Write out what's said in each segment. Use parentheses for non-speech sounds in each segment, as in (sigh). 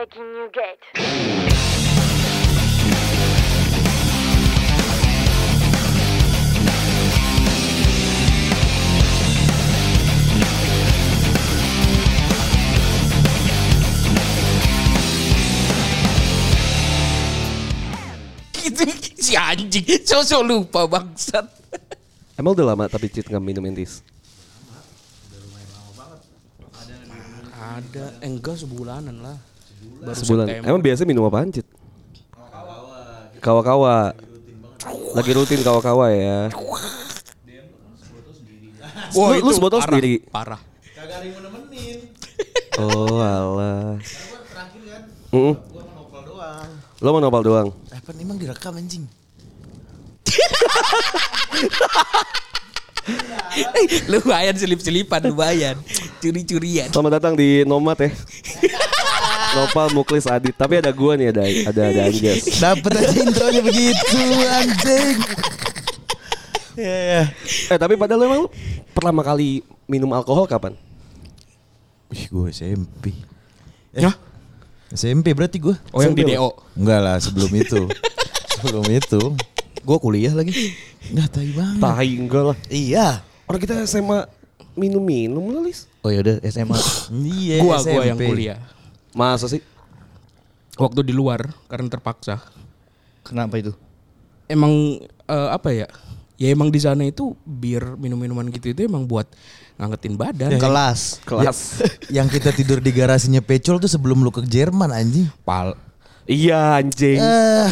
Breaking New Gate. Gitu si anjing. Sosok lupa bangsat. Emang udah lama tapi Cit nggak minum entis? Ada eh, enggak sebulanan lah. Baru Sebulan. September. Emang biasa minum apaan Cit? Kawa-kawa. Lagi rutin kawa-kawa ya. Wah, Lu- lu sebotol parah, sendiri? Parah. (laughs) Oh alah. Mm-mm. Lo mau nopal doang? Apa emang direkam anjing? (laughs) lumayan selip-selipan lumayan. Curi-curian. Selamat datang di Nomad ya. (laughs) Nopal Muklis Adit. Tapi ada gua nih ada ada ada Anjas. Dapat aja intronya begitu anjing. Ya ya. Eh tapi padahal lu emang pertama kali minum alkohol kapan? Wih gue SMP. Hah? SMP berarti gue. Oh yang di SMP DO. Enggak lah sebelum itu. (laughs) sebelum itu. Gue kuliah lagi. Enggak tai banget. Tahi enggak lah. Iya. Orang kita SMA minum-minum lah Lis. Oh yaudah SMA. (laughs) Iya. Gua gua yang SMP. kuliah. Masa sih? Waktu di luar karena terpaksa. Kenapa itu? Emang eh, apa ya? Ya emang di sana itu bir minum-minuman gitu itu emang buat ngangetin badan. Kelas. Kelas. (laughs) Yang kita tidur di garasinya Pecol tuh sebelum lu ke Jerman anjing. Pal. Iya anjing. Eh,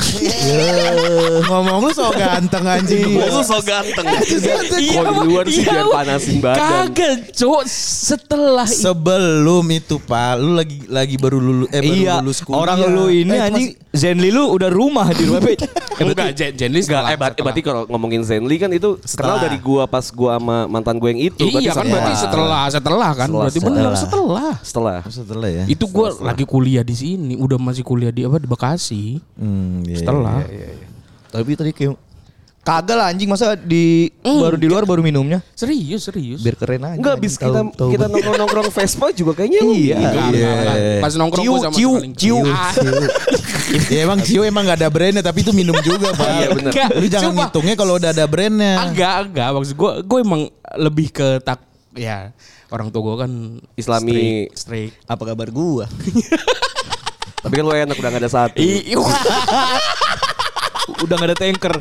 ngomong lu so ganteng anjing. Lu so ganteng. Iya, Kalau di luar sih iya, biar panasin badan. Kagak, Cok. Setelah Sebelum itu Pak, lu lagi lagi baru lulus eh baru iya. lulus kuliah. Orang lu ini Eh, anjing Zenly lu udah rumah di rumah Pe. (laughs) Eh, enggak, Jenly Enggak, eh, berarti, berarti kalau ngomongin Zenly kan itu kenal dari gua pas gua sama mantan gue yang itu. Iya kan berarti setelah setelah kan Setelah, berarti benar setelah. Setelah. setelah ya. Itu gue lagi kuliah di sini, udah masih kuliah di apa Bekasi. Hmm, iya, Setelah. iya, iya. Tapi tadi kayak kagak lah anjing masa di baru di luar baru minumnya. Serius, serius. Biar keren aja. Enggak, abis kita tahu- tahu kita nongkrong-nongkrong Vespa juga kayaknya Iya. enggak, enggak. Pas nongkrong Ciu, gue sama ciu, ciu. (laughs) Ya emang Cio emang gak ada brandnya tapi itu minum juga Pak. Iya. Enggak, Lu jangan sumpah. ngitungnya kalau udah ada brandnya. Enggak, enggak. Maksud gue, gue emang lebih ke tak, ya orang tua gue kan Islami. strict. Apa kabar gua? (laughs) Tapi kan lu enak udah gak ada satu. Udah gak ada tanker.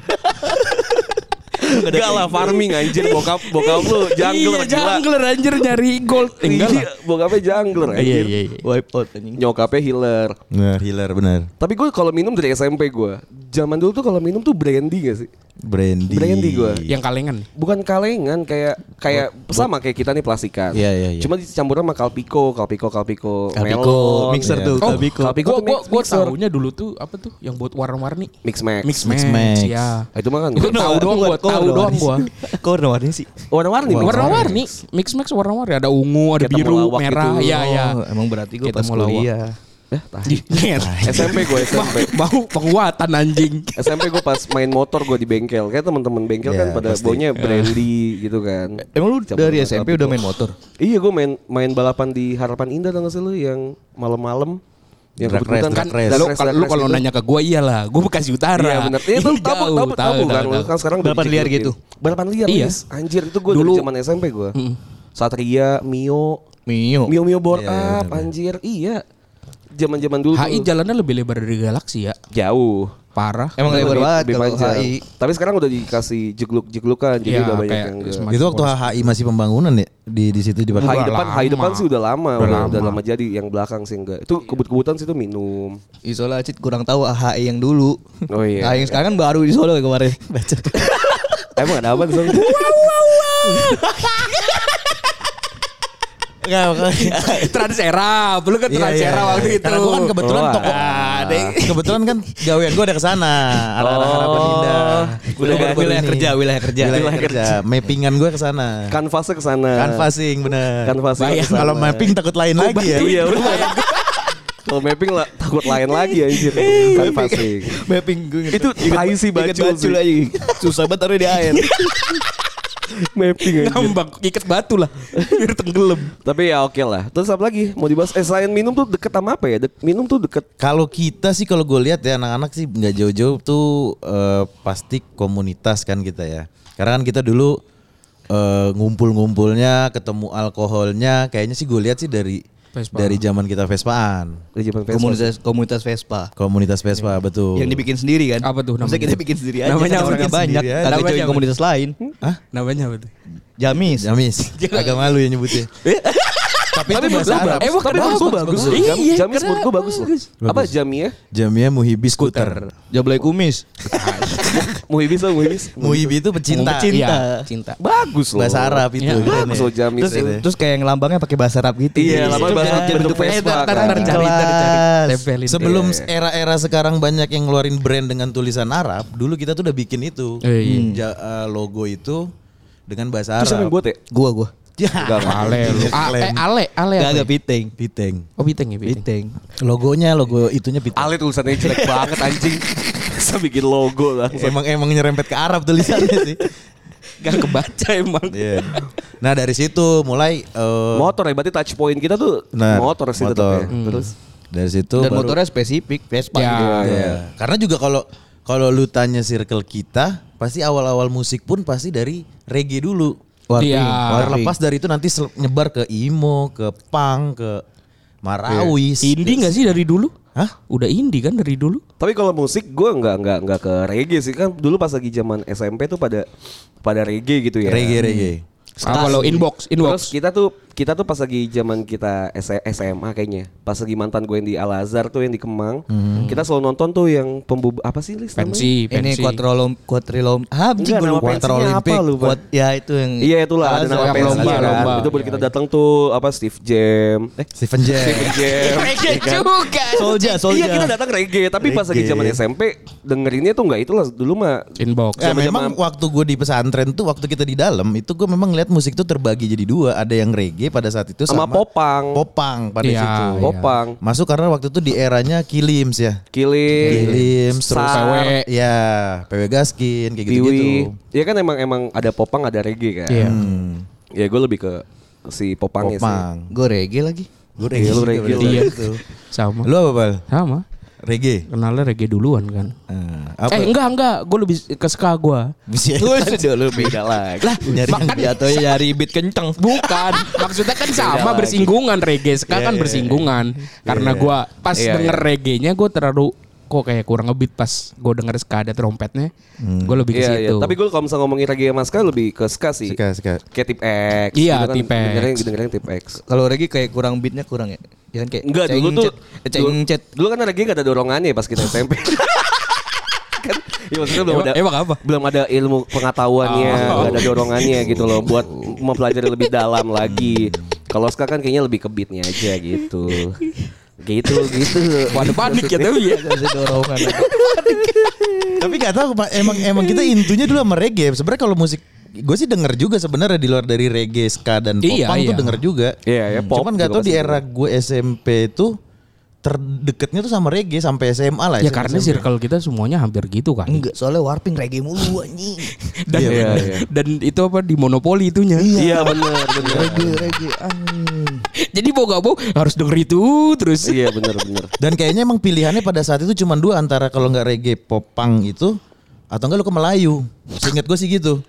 Enggak lah farming anjir bokap bokap lu jungler iya, gila. jungler anjir nyari gold. Enggak lah. Iya, bokapnya jungler Iya, anjir. iya, iya. Wipe out anjing. Nyokapnya healer. Benar, healer benar. Tapi gue kalau minum dari SMP gue. Zaman dulu tuh kalau minum tuh brandy gak sih? Brandy. Brandy gua. Yang kalengan. Bukan kalengan kayak kayak sama kayak kita nih plastikan. Iya, iya, iya. Cuma dicampur sama kalpiko, kalpiko, kalpiko, Kalpiko, melon. mixer Iya. tuh, Oh, Kalpiko. Kalpiko Gue gue mixer. tahunya dulu tuh apa tuh yang buat warna-warni. Mix max. Mix Mix Max, Max. ya. Ah, itu mah kan Itu tahu doang gua, tahu doang gua. (laughs) Kok warna-warni sih? warna-warni. Warna-warni, mix max warna-warni. Ada ungu, ada biru, temulawak merah. gitu. Iya, iya. Oh, emang berarti gua Kita pas kuliah. Eh. Nyet. SMP gue SMP. Bau penguatan anjing. SMP gue pas main motor gue di bengkel. Kayak teman-teman bengkel Iya, kan pada pasti. baunya brandy gitu kan. Emang lu Campur dari SMP udah main motor? Iya gue main main balapan di Harapan Indah tau gak sih lu yang malam-malam yang Drag race, kan race. Lu, race, lu kalau nanya ke gua iyalah, gua Bekasi Utara. Iya benar. Iya tahu tahu tahu tahu kan lu kan sekarang Balapan liar gitu? Balapan liar Iya. Anjir itu gue Dulu- zaman SMP gue. Satria, Mio, Mio. Mio Mio Iya, iya, up anjir. Iya. Zaman-zaman dulu HI tuh jalannya lebih lebar dari Galaxy ya. jauh. Parah. Emang Lebih- lebar banget lebih kalau. HI. Tapi sekarang udah dikasih jegluk-jeglukan jadi Iya, udah banyak kayak yang semakin Itu waktu HI masih pembangunan ya di di situ di Hai Udah depan, lama. hai depan sih udah lama, Udah udah, udah lama. lama jadi. Yang belakang sih enggak. Itu kebut-kebutan sih itu minum. Di Solo Acit kurang tahu HI yang dulu. Oh iya. HI yang sekarang kan baru di Solo kemarin. Baca. (laughs) Emang ada apa di sana? (laughs) Enggak, (laughs) Transera, belum kan Iya, Transera iya. waktu itu. Karena gua kan kebetulan Oh, toko kebetulan kan gawean gua ada ke sana. Arah-arah harapan indah. Wilayah, kerja, wilayah kerja. Wilayah kerja. Mappingan gua ke sana. Kanvasnya ke sana. Canvassing bener. Sana. Kalau mapping takut lain lagi ya. Iya. Kalau mapping lah takut lain lagi anjir. Canvassing. Mapping gue Itu tai sih bacul sih. aja. Susah banget taruh di air. (laughs) Mapping aja. Ngambang ikat batu lah biar tenggelam. Tapi ya oke lah. Terus apa lagi? Mau dibahas? Eh selain minum tuh deket sama apa ya? Minum tuh deket. Kalau kita sih kalau gue lihat ya anak-anak sih nggak jauh-jauh tuh eh, pasti komunitas kan kita ya. Karena kan kita dulu eh, ngumpul-ngumpulnya, ketemu alkoholnya, kayaknya sih gue lihat sih dari Vespa. dari zaman kita Vespaan. Di zaman Vespa. Komunitas komunitas Vespa. Komunitas Vespa betul. Yang dibikin sendiri kan? Apa tuh Maksudnya namanya? kita bikin sendiri aja. Namanya Bikin banyak. Kagak Namanya join komunitas lain. Hah? Namanya apa tuh? Jamis. Jamis. Agak malu ya nyebutnya. (laughs) Tapi, itu bahasa Arab. Eh, Tapi bagus, bagus, Iya, Jamis keren, menurut gue bagus loh. Apa Jamia? Jamia Muhibi Skuter. Jablay kumis. (laughs) Muhibis atau Muhibis? Muhibi itu pecinta. Pecinta. Iya, cinta. Bagus loh. Bahasa Arab itu. Iya. Bagus ya. loh Jamis. Terus, terus kayak yang lambangnya pakai bahasa Arab gitu. Iya, lambang bahasa Arab bentuk Vespa kan. Tempelin. Sebelum Iya. era-era sekarang banyak yang ngeluarin brand dengan tulisan Arab, dulu kita tuh udah bikin itu. Eh, iya. Eh, logo itu dengan bahasa Terus siapa yang Arab. buat ya? Gua gua. Ya, Enggak, enggak. Ale lu. Eh, ale, ale Gak apa? agak piteng. Piteng. Oh, piteng ya, piteng. Piteng. Logonya logo itunya Piteng. Ale tulisannya jelek banget anjing. (laughs) Bisa bikin logo lah. Emang emang nyerempet ke Arab tulisannya sih. Gak kebaca emang. Iya. Nah dari situ mulai eh, Motor ya, berarti touch point kita tuh Benar, motor sih motor. tetap ya. Terus dari situ Dan baru- motornya spesifik Vespa. Ya. gitu. Iya. Karena juga kalau kalau lu tanya circle kita, pasti awal-awal musik pun pasti dari reggae dulu. Warping. Iya. Terlepas dari itu nanti nyebar ke emo, ke punk, ke marawis. Indie gak sih dari dulu? Hah? Udah indie kan dari dulu? Tapi kalau musik gue nggak nggak nggak ke reggae sih kan dulu pas lagi zaman SMP tuh pada pada reggae gitu ya. Reggae reggae. Ah, kalau inbox, Terus inbox. kita tuh kita tuh pas lagi zaman kita S- SMA kayaknya. Pas lagi mantan gue yang di Al Azhar tuh yang di Kemang. Kita selalu nonton tuh yang pembub apa sih list namanya? Pensi, Ini pensi. quadrilom quadrilom. Ah, Enggak, nama lupa. pensinya Olimpik. apa lupa? Quad, ya itu yang Iya itulah ada nama pensi lomba, kan. lomba. Itu boleh Iya, kita datang tuh apa Steve Jam. Eh Stephen Jam. Steve Jam. Reggae Iya kan? juga. Soldier, Iya soldier. kita datang reggae tapi pas lagi zaman SMP dengerinnya tuh nggak itulah dulu mah Inbox. Ya, memang waktu gue di pesantren tuh waktu kita di dalam itu gue memang ngeliat musik tuh terbagi jadi dua ada yang reggae pada saat itu sama sama, popang. popang pada Iya, situ iya. Popang. masuk karena waktu itu di eranya Kilims ya Kilim. Kilims terus Sar, PW. ya PW Gaskin kayak gitu gitu Piwi. Iya kan emang emang ada popang ada reggae kan. Iya. hmm, Ya gue lebih ke si popangnya sih. popang Gue reggae lagi. gue Iya, lu reggae, Iya. Sama. lu apa bal Sama. reggae Kenalnya reggae duluan kan. Eh, apa? Eh enggak enggak, gue lebih ke ska gue. bisa. (laughs) Gue sudah lu beda lagi. Lah, nyari Jatuhnya nyari beat kenceng. Bukan, maksudnya kan sama bersinggungan. Reggae, ska kan bersinggungan. Karena gua pas Iya, denger reggae-nya gue terlalu kok kayak kurang ngebeat pas gue denger ska ada trompetnya. Gue lebih ke Iya, iya. situ. Tapi gue kalau misalnya ngomongin reggae sama ska lebih ke ska sih. Ska, ska. Kayak tip X. Iya, gitu kan. tip X. Dengerin, dengerin tip X. Kalau reggae kayak kurang beatnya kurang ya. Ya kan kayak Enggak dulu tuh ceng dulu, cet. dulu kan reggae gak ada dorongannya pas kita SMP. (laughs) kan ya maksudnya belum Emang- ada emang apa? belum ada ilmu pengetahuannya, Oh. gak ada dorongannya gitu loh buat mempelajari lebih dalam lagi. Kalau ska kan kayaknya lebih ke beatnya aja gitu. (laughs) Gitu gitu. Waduh panik ya tapi ya. (laughs) Dorongan. (laughs) Tapi nggak tahu emang emang kita intunya dulu sama reggae. Sebenarnya kalau musik gue sih denger juga sebenarnya di luar dari reggae, ska dan Iya, popang tuh iya. denger juga. Iya, ya, pop Cuman nggak tahu di era gue SMP tuh terdekatnya tuh sama reggae sampai SMA lah. Ya SMP. karena circle kita semuanya hampir gitu kan. Enggak, soalnya warping reggae mulu anjing. (laughs) Dan, Iya, iya, iya. dan itu apa di monopoli itunya. Iya benar benar. reggae, reggae. anjing. Jadi mau gak mau harus denger itu terus. Iya benar benar. (laughs) Dan kayaknya emang pilihannya pada saat itu cuma dua antara kalau nggak reggae popang itu atau enggak lu ke Melayu. Seingat gue sih gitu.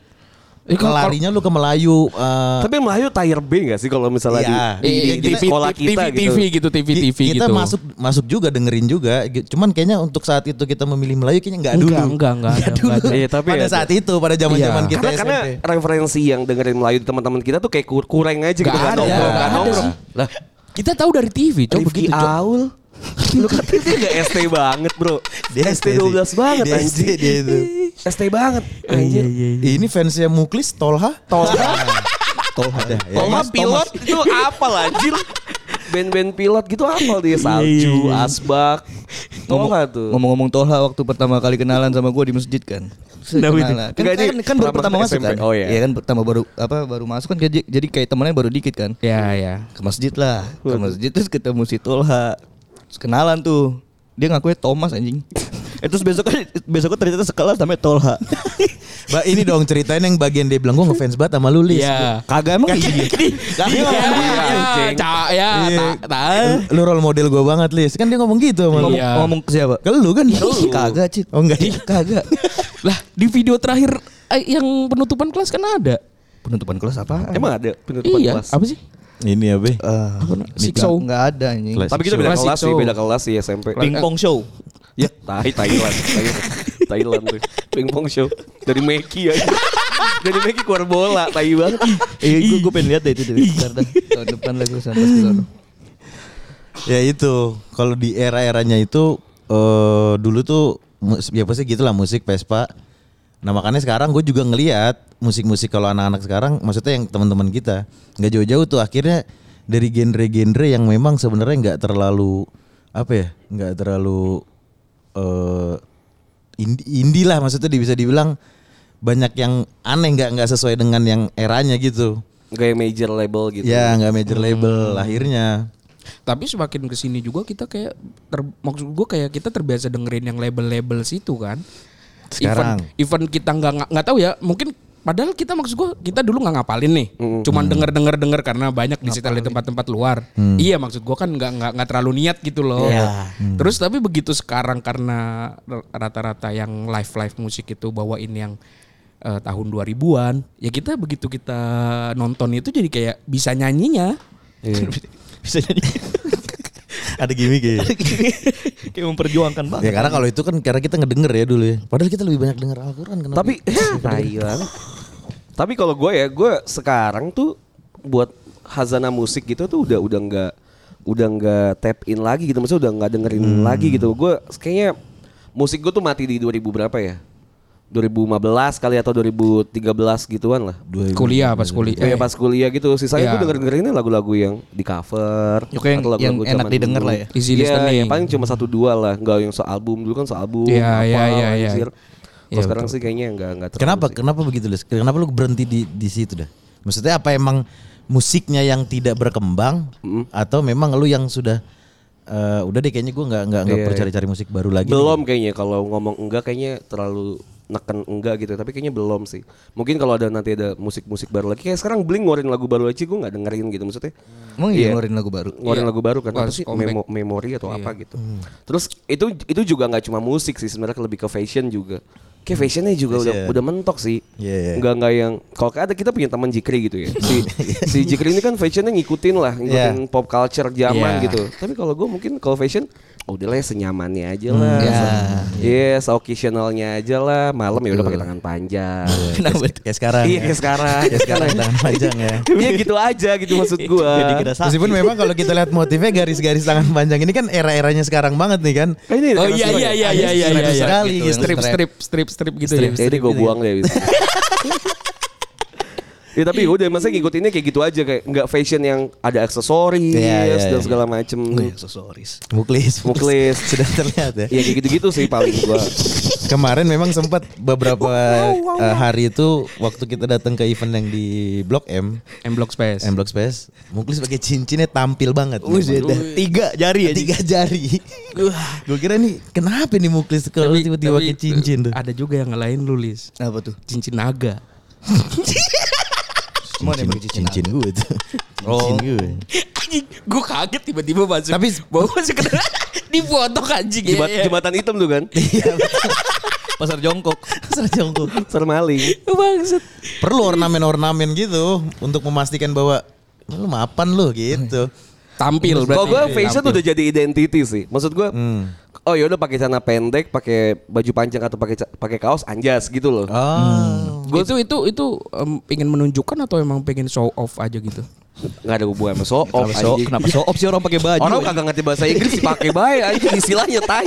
Eh, kalau- Kelarinya lu ke Melayu. eh, Tapi Melayu tier B gak sih kalau misalnya Iya. di, di, di TV, sekolah TV, kita TV, gitu. gitu, TV, TV kita gitu. masuk masuk juga dengerin juga cuman kayaknya untuk saat itu kita memilih Melayu kayaknya nggak Enggak, dulu enggak, enggak ada, enggak ada. Iya, tapi pada ya- saat itu pada zaman zaman Iya. kita karena, karena referensi yang dengerin Melayu di teman-teman kita tuh kayak kur- kurang aja gitu kan ada. Lah, Kita tahu dari TV, coba Rifki begitu. Aul. Lu katanya dia gak ST banget bro Dia ST 12 banget Dia SD dia itu. ST banget Iya, anjir Ini fansnya Muklis Tolha. Tolha (laughs) Tolha ya. Tolha pilot itu apa lah anjir Band-band pilot gitu apa dia Salju, Asbak Tolha tuh Ngomong-ngomong Tolha waktu pertama kali kenalan sama gue di masjid kan. Kenalan. Kan, kan, kan baru pertama masuk kan. Oh, iya. kan pertama baru apa baru masuk kan jadi, jadi kayak temennya baru dikit kan. Ya, ya. Ke masjid lah. Ke masjid terus ketemu si Tolha. Terus kenalan tuh. Dia ngakunya Thomas anjing. (laughs) Eh, terus besok besoknya ternyata sekelas namanya Tolha. (laughs) Mbak ini dong ceritain yang bagian dia bilang gue ngefans banget sama lu Lis. Iya. Kagak emang (laughs) iya. Iya, ya, ca- ya, Iya. ta- Lu role model gue banget Lis. Kan dia ngomong gitu sama lu. Ngomong, Iya. ngomong ke siapa? Ke lu kan? Kagak, Cip. Oh enggak. Kagak. Lah, di video terakhir eh, yang penutupan kelas kan ada. Penutupan kelas apa? Emang ada penutupan Iya, kelas. apa sih? Ini apa? Eh, Sixo. Enggak ada anjing. Kelas. Tapi kita beda kelas sih, show. beda kelas sih SMP. Pingpong show. Ya, Thai Thailand. Thailand. Tuh. Pingpong show dari Meki ya. dari Meki keluar bola, tai banget. Eh, gue gue pengen lihat deh itu deh. Bentar dah. Tahun depan lah gue sampai ke sono. Ya itu, kalau di era-eranya itu eh dulu tuh ya pasti gitulah musik Vespa. Nah makanya sekarang gue juga ngeliat musik-musik kalau anak-anak sekarang, maksudnya yang teman-teman kita nggak jauh-jauh tuh akhirnya dari genre-genre yang memang sebenarnya nggak terlalu apa ya, nggak terlalu eh indie, indie lah maksudnya bisa dibilang banyak yang aneh nggak nggak sesuai dengan yang eranya gitu. Kayak major label gitu. Ya nggak major label akhirnya. Tapi semakin ke sini juga kita kayak ter, maksud gue kayak kita terbiasa dengerin yang label-label situ kan. Sekarang. Even, even kita nggak- nggak tahu ya, mungkin padahal kita maksud gue kita dulu nggak ngapalin nih, cuman denger denger denger karena banyak di setel di tempat-tempat luar. Iya maksud gue kan nggak nggak nggak terlalu niat gitu loh. Terus tapi begitu sekarang karena rata-rata yang live live musik itu bawain yang eh, tahun 2000-an, ya kita begitu kita nonton itu jadi kayak bisa nyanyinya. (laughs) Bisa jadi. (laughs) Ada gimmick ya. (laughs) Kayak memperjuangkan Ya banget. karena kalau itu kan karena kita ngedenger ya dulu ya. Padahal kita lebih banyak denger Al-Quran kenapa? Tapi (laughs) tai banget. Tapi kalau gue ya, gue sekarang tuh buat hazana musik gitu tuh udah udah nggak udah nggak tap in lagi gitu, maksudnya udah nggak dengerin lagi gitu. Gue kayaknya musik gue tuh mati di 2000 berapa ya? 2015 kali atau 2013 gituan lah. Kuliah pas kuliah. Kayak pas kuliah gitu, sisanya Iya. gue denger dengerinnya lagu-lagu yang di cover. Oke, yang- yang enak didengar dulu. lah ya. Easy Iya, listening. ya, paling cuma satu dua lah, nggak yang sealbum dulu kan sealbum. Iya, apa, iya, iya, iya. anjir. Kalau Iya, sekarang betul. sih kayaknya nggak nggak terlalu Kenapa? sih. Kenapa begitu, Lis? Kenapa lu berhenti di di situ dah? Maksudnya apa emang musiknya yang tidak berkembang atau memang lu yang sudah eh, udah deh kayaknya gue nggak nggak nggak Iya, perlu iya. cari-cari musik baru lagi. Belum kayaknya kalau ngomong enggak kayaknya terlalu neken enggak gitu tapi kayaknya belum sih mungkin kalau ada nanti ada musik-musik baru lagi kayak sekarang Blink ngeluarin lagu baru aja gue nggak dengerin gitu maksudnya Emang Iya. iya ngeluarin lagu baru. ngeluarin Iya. lagu baru kan apa sih. Memo- memori atau apa gitu terus itu itu juga nggak cuma musik sih sebenarnya lebih ke fashion juga kayak fashionnya juga udah Fashion. udah mentok sih Iya, iya. nggak nggak yang kalau ada kita punya teman Jikri gitu ya si (laughs) si Jikri ini kan fashionnya ngikutin lah ngikutin pop culture zaman Iya. gitu tapi kalau gue mungkin kalau fashion oh udah lah senyamannya aja lah Ya. Yes, occasionalnya aja lah. Malam ya udah pakai tangan panjang. (laughs) Kenapa? Kayak sekarang. Iya ya. kayak sekarang. Kayak sekarang tangan panjang ya. Iya (laughs) gitu aja gitu maksud gua. (laughs) Jadi kita. Meskipun memang kalau kita lihat motifnya garis-garis tangan panjang ini kan era-eranya sekarang banget nih kan. Ini Oh kan iya iya ya? iya iya iya Strip iya. sekali Gitu, gitu, Strip strip. strip strip gitu ya. Ya, ini gue buang deh. abis. Ya tapi udah masa ngikutinnya kayak gitu aja kayak nggak fashion yang ada aksesoris Iya, iya, dan iya. segala macem. aksesoris. Muklis, Muklis. (laughs) sudah terlihat ya. Ya kayak gitu-gitu sih paling gua. (laughs) Kemarin memang sempat beberapa eh, hari itu waktu kita datang ke event yang di Blok M, M Block Space. M Block Space, Muklis pakai cincinnya tampil banget. Tiga jari ya. tiga jari. (laughs) Gue kira nih kenapa nih Muklis kalau tiba-tiba pakai cincin tuh. Ada juga yang ngelain lu Lis. Apa tuh? Cincin naga. Yang pakai cincin. cincin gue tuh. Cincin gue. Anjing, gue kaget tiba-tiba masuk. Tapi- bawa sekedar (laughs) di foto anjing ya. Jembat- jembatan hitam tuh kan. Pasar jongkok. Salah jongkok. Ser maling. Bangsat. Perlu ornamen-ornamen gitu untuk memastikan bahwa lu mapan lu gitu. Tampil berarti. Kalau gue Tampil. fashion udah jadi identity sih. Maksud gue, oh ya udah pakai celana pendek, pakai baju panjang atau pakai pakai kaos anjas gitu loh. Oh. Gua itu itu itu em, pengen menunjukkan atau emang pengen show off aja gitu. Nggak ada hubungan sama so off so, kenapa so off sih orang pakai baju? Orang kagak ngerti bahasa Inggris sih pakai bae anjing istilahnya tai.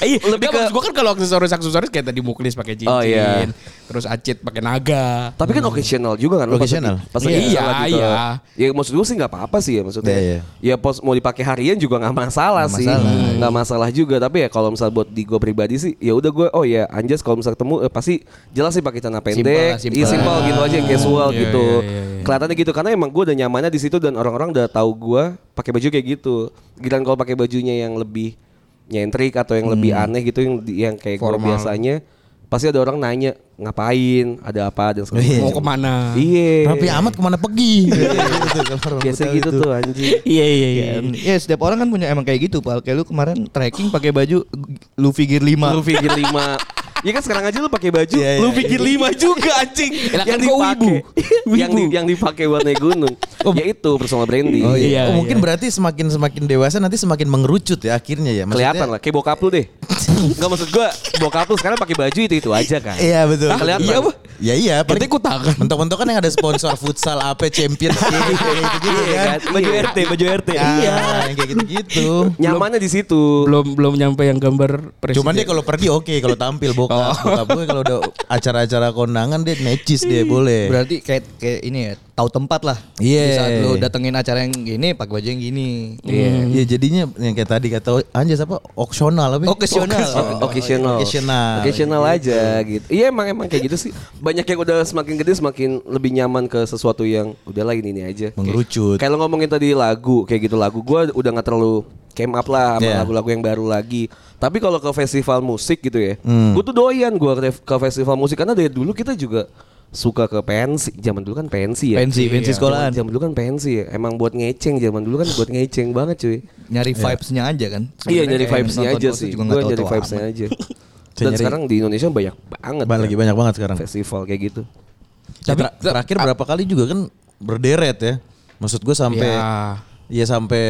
Iya, lebih ke gue kan kalau aksesoris aksesoris kayak tadi muklis pakai cincin, Oh, iya. terus acit pakai naga. tapi kan occasional juga kan pas Occasional. Pas Iya, lagi iya, iya. Ya maksud gue sih nggak apa-apa sih ya maksudnya. Iya, iya. Ya pos mau dipakai harian juga nggak masalah Nggak sih. masalah. Nggak masalah juga tapi ya kalau misal buat di gue pribadi sih ya udah gue oh ya anjas kalau misal ketemu eh, pasti jelas sih pakai celana pendek, Simple, Iya, simple. simple gitu aja yang casual Iya, gitu. iya, iya, iya. Kelihatannya gitu karena emang gue udah nyamannya di situ dan orang-orang udah tahu gue pakai baju kayak gitu. Giliran kalau pakai bajunya yang lebih nyentrik atau yang lebih aneh gitu yang yang kayak gue biasanya pasti ada orang nanya ngapain, ada apa dan segala Iya. macam. Mau ke mana? Iya. Rapi amat ke mana pergi? Kalau orang Biasa gitu tuh. anjing. Iya iya iya. Ya setiap orang kan punya emang kayak gitu pal. Kayak lu kemarin trekking pakai baju Luffy Gear 5. Lu pikir lima Ya kan sekarang aja lu pakai baju, Iya, iya. lu pikir lima juga anjing. Lah kan wibu. (laughs) yang di, yang dipakai buat naik gunung. ya itu personal branding. Oh iya. Iya, Oh, mungkin iya. berarti semakin semakin dewasa nanti semakin mengerucut ya akhirnya ya. Maksudnya- Kelihatan lah, kayak bokap lu deh. (laughs) Enggak maksud gua, bokap lu sekarang pakai baju itu itu aja kan. Iya betul. Ah, kelihatan. Iya apa? Ya iya. Ikut tangan. Mentok-mentok kan yang ada sponsor futsal apa champion kayak gitu-gitu Iya kan. kan? Baju RT, baju RT. Iya, yang kayak gitu-gitu. Nyamannya di situ. Belum belum nyampe yang gambar presiden. Cuman dia kalau pergi oke, kalau tampil bokap. Bokap gue kalau udah acara-acara kondangan dia necis dia boleh. Berarti kayak kayak ini ya, tahu tempat lah. Iya. Di saat lu datengin acara yang gini pakai baju yang gini. Iya. Iya jadinya yang kayak tadi kata Anjas apa? Oksional apa? Occasional. Oh, occasional. Occasional. Occasional aja gitu. Iya emang emang kayak gitu sih. Banyak yang udah semakin gede semakin lebih nyaman ke sesuatu yang udahlah ini ini aja. Mengerucut. Kayak lo ngomongin tadi lagu kayak gitu lagu gua udah nggak terlalu came up lah sama Iya. lagu-lagu yang baru lagi. Tapi kalau ke festival musik gitu ya, Hmm. gue tuh doyan gua ke, ke festival musik karena dari dulu kita juga suka ke pensi. Zaman dulu kan pensi ya. Pensi, pensi sekolahan. Zaman dulu kan pensi ya. Emang buat ngeceng zaman dulu kan buat ngeceng banget cuy. Nyari vibes-nya aja kan. Iya Sebenarnya nyari vibes-nya aja sih. juga Gue nyari vibes-nya aja. (laughs) Dan nyari- sekarang di Indonesia banyak banget. Ba- lagi banyak banget sekarang. festival kayak gitu. Ya, ter- terakhir berapa kali juga kan berderet ya. Maksud gue sampai Ya. ya sampai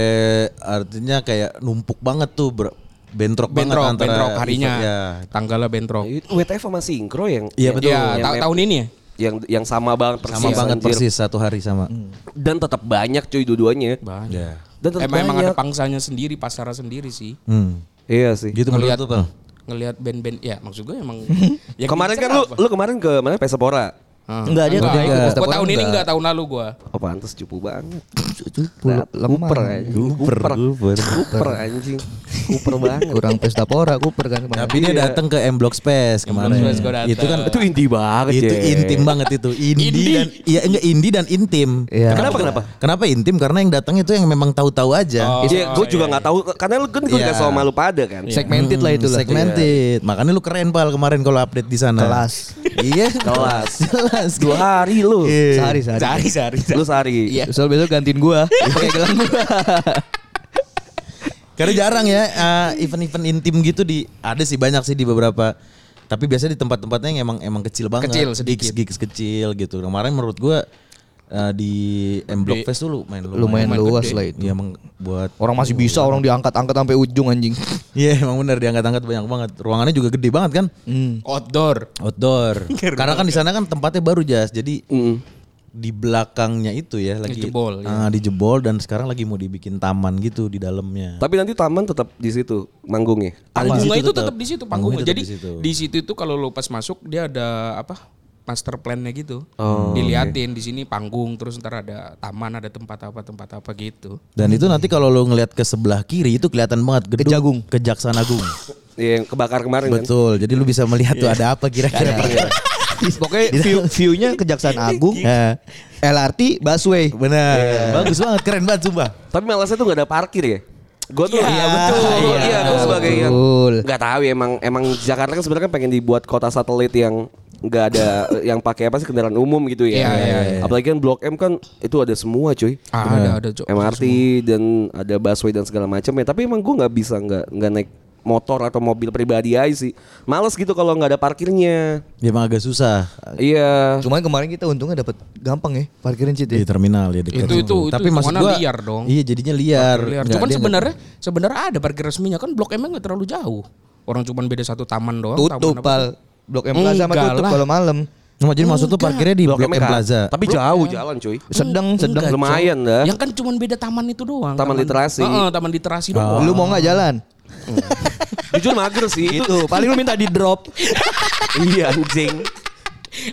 artinya kayak numpuk banget tuh ber- bentrok, bentrok banget antara bentrok harinya. event- Ya. Tanggalnya bentrok. Itu WTF sama Sinkro yang Iya, betul. Ya, Yang ta- tahun ini ya. Yang yang sama banget persis Sama banget anjir. persis satu hari sama. Dan tetap banyak cuy dua-duanya. Banyak. Ya. Dan tetap Emang, emang banyak. ada pangsanya sendiri, pasarnya sendiri sih. Hmm. Iya sih. Gitu Ngelihat menurut lu, Pal? ngelihat band-band ya maksud gue emang (laughs) ya kemarin kan lu lu kemarin ke mana Pesapora? Enggak, dia enggak. Gua tahun ini enggak. tahun lalu gua. Oh pantes cupu banget. Kuper lemah. aja. Kuper, Kuper. kuper. Kuper anjing. Kuper banget. Kurang pesta pora, Cooper kan kemarin. Tapi dia datang ke M Block Space kemarin. Gua. Itu kan Itu inti banget itu intim banget itu. Indie, dan iya enggak indie dan intim. Iya. Kenapa kenapa? Kenapa intim? Karena yang datang itu yang memang tahu-tahu aja. Oh. Iya, gue juga nggak tahu karena lu kan gue Iya. dikasih sama lu pada kan. Segmented lah itu lah. Segmented. Makanya lu keren pal kemarin kalau update di sana. Kelas. Iya. Kelas. Kelas. Dua hari lu. Iya. Sehari sehari. Sehari sehari. Lu sehari. Iya. Soal besok gantiin gua (laughs) pakai gelang gua. Karena jarang ya uh, event-event intim gitu di ada sih banyak sih di beberapa tapi biasanya di tempat-tempatnya yang emang emang kecil banget. Kecil, sedikit. Gigs, gigs kecil gitu. Kemarin menurut gua uh, di M Block Di- Fest tuh lumayan Lumayan Lumayan luas gede. lah itu. Iya emang buat Orang masih bisa orang diangkat-angkat sampai ujung anjing. (laughs) Iya emang bener diangkat-angkat banyak banget. Ruangannya juga gede banget kan. Hmm. Outdoor. Outdoor. (laughs) Karena kan di sana kan tempatnya baru jas. Jadi Mm. di belakangnya itu ya lagi Dijebol, ya. Ah, dijebol dan sekarang lagi mau dibikin taman gitu di dalamnya. Tapi nanti taman tetap di situ manggungnya. Ada di Panggungnya situ itu tetap. tetap di situ Panggungnya Jadi di situ. di situ itu kalau lu pas masuk dia ada apa? Master plan-nya gitu. Oh, Diliatin di sini panggung terus ntar ada taman, ada tempat apa tempat apa gitu. Dan itu nanti kalau lo ngeliat ke sebelah kiri itu kelihatan banget gedung Kejagung. Kejaksaan Agung. (laughs) Iya, yang kebakar kemarin kan. Betul. Jadi lu bisa melihat tuh ada apa kira-kira. (laughs) Pokoknya view, view-nya Kejaksaan Agung, (laughs) LRT, busway. benar. Bagus banget, keren banget sumpah. Tapi malasnya tuh gak ada parkir ya. Gue tuh Iya, betul. Iya, Iya, gue sebagai yang nggak tahu ya emang emang Jakarta kan sebenarnya kan pengen dibuat kota satelit yang nggak ada yang pakai apa sih kendaraan umum gitu ya. Iya, iya, iya. Apalagi kan Blok M kan itu ada semua cuy. Ah, ada ada Cok. MRT dan ada busway dan segala macam ya. Tapi emang gue nggak bisa nggak nggak naik motor atau mobil pribadi aja sih. Males gitu kalau nggak ada parkirnya. Ya emang agak susah Iya. Cuman kemarin kita untungnya dapat gampang ya parkirin Cit di ya. terminal ya dekat Itu- itu- itu Tapi maksud hitungannya gua liar dong. Iya, jadinya liar. Liar. Nggak, Cuman sebenarnya sebenarnya ada parkir resminya kan Blok M nggak terlalu jauh. Orang cuman beda satu taman doang. Tutup taman apa pal. Blok M Plaza sama Enggak tutup kalau malam. Nah, jadi maksud tuh parkirnya di Blok, M M Plaza. Tapi jauh jalan cuy. Sedang sedang. Enggak. Lumayan dah. Yang kan cuman beda taman itu doang. Taman literasi. Heeh, taman literasi doang. Lu mau nggak jalan? (laughs) Jujur mager sih itu. Paling lu minta di drop. (laughs) iya anjing.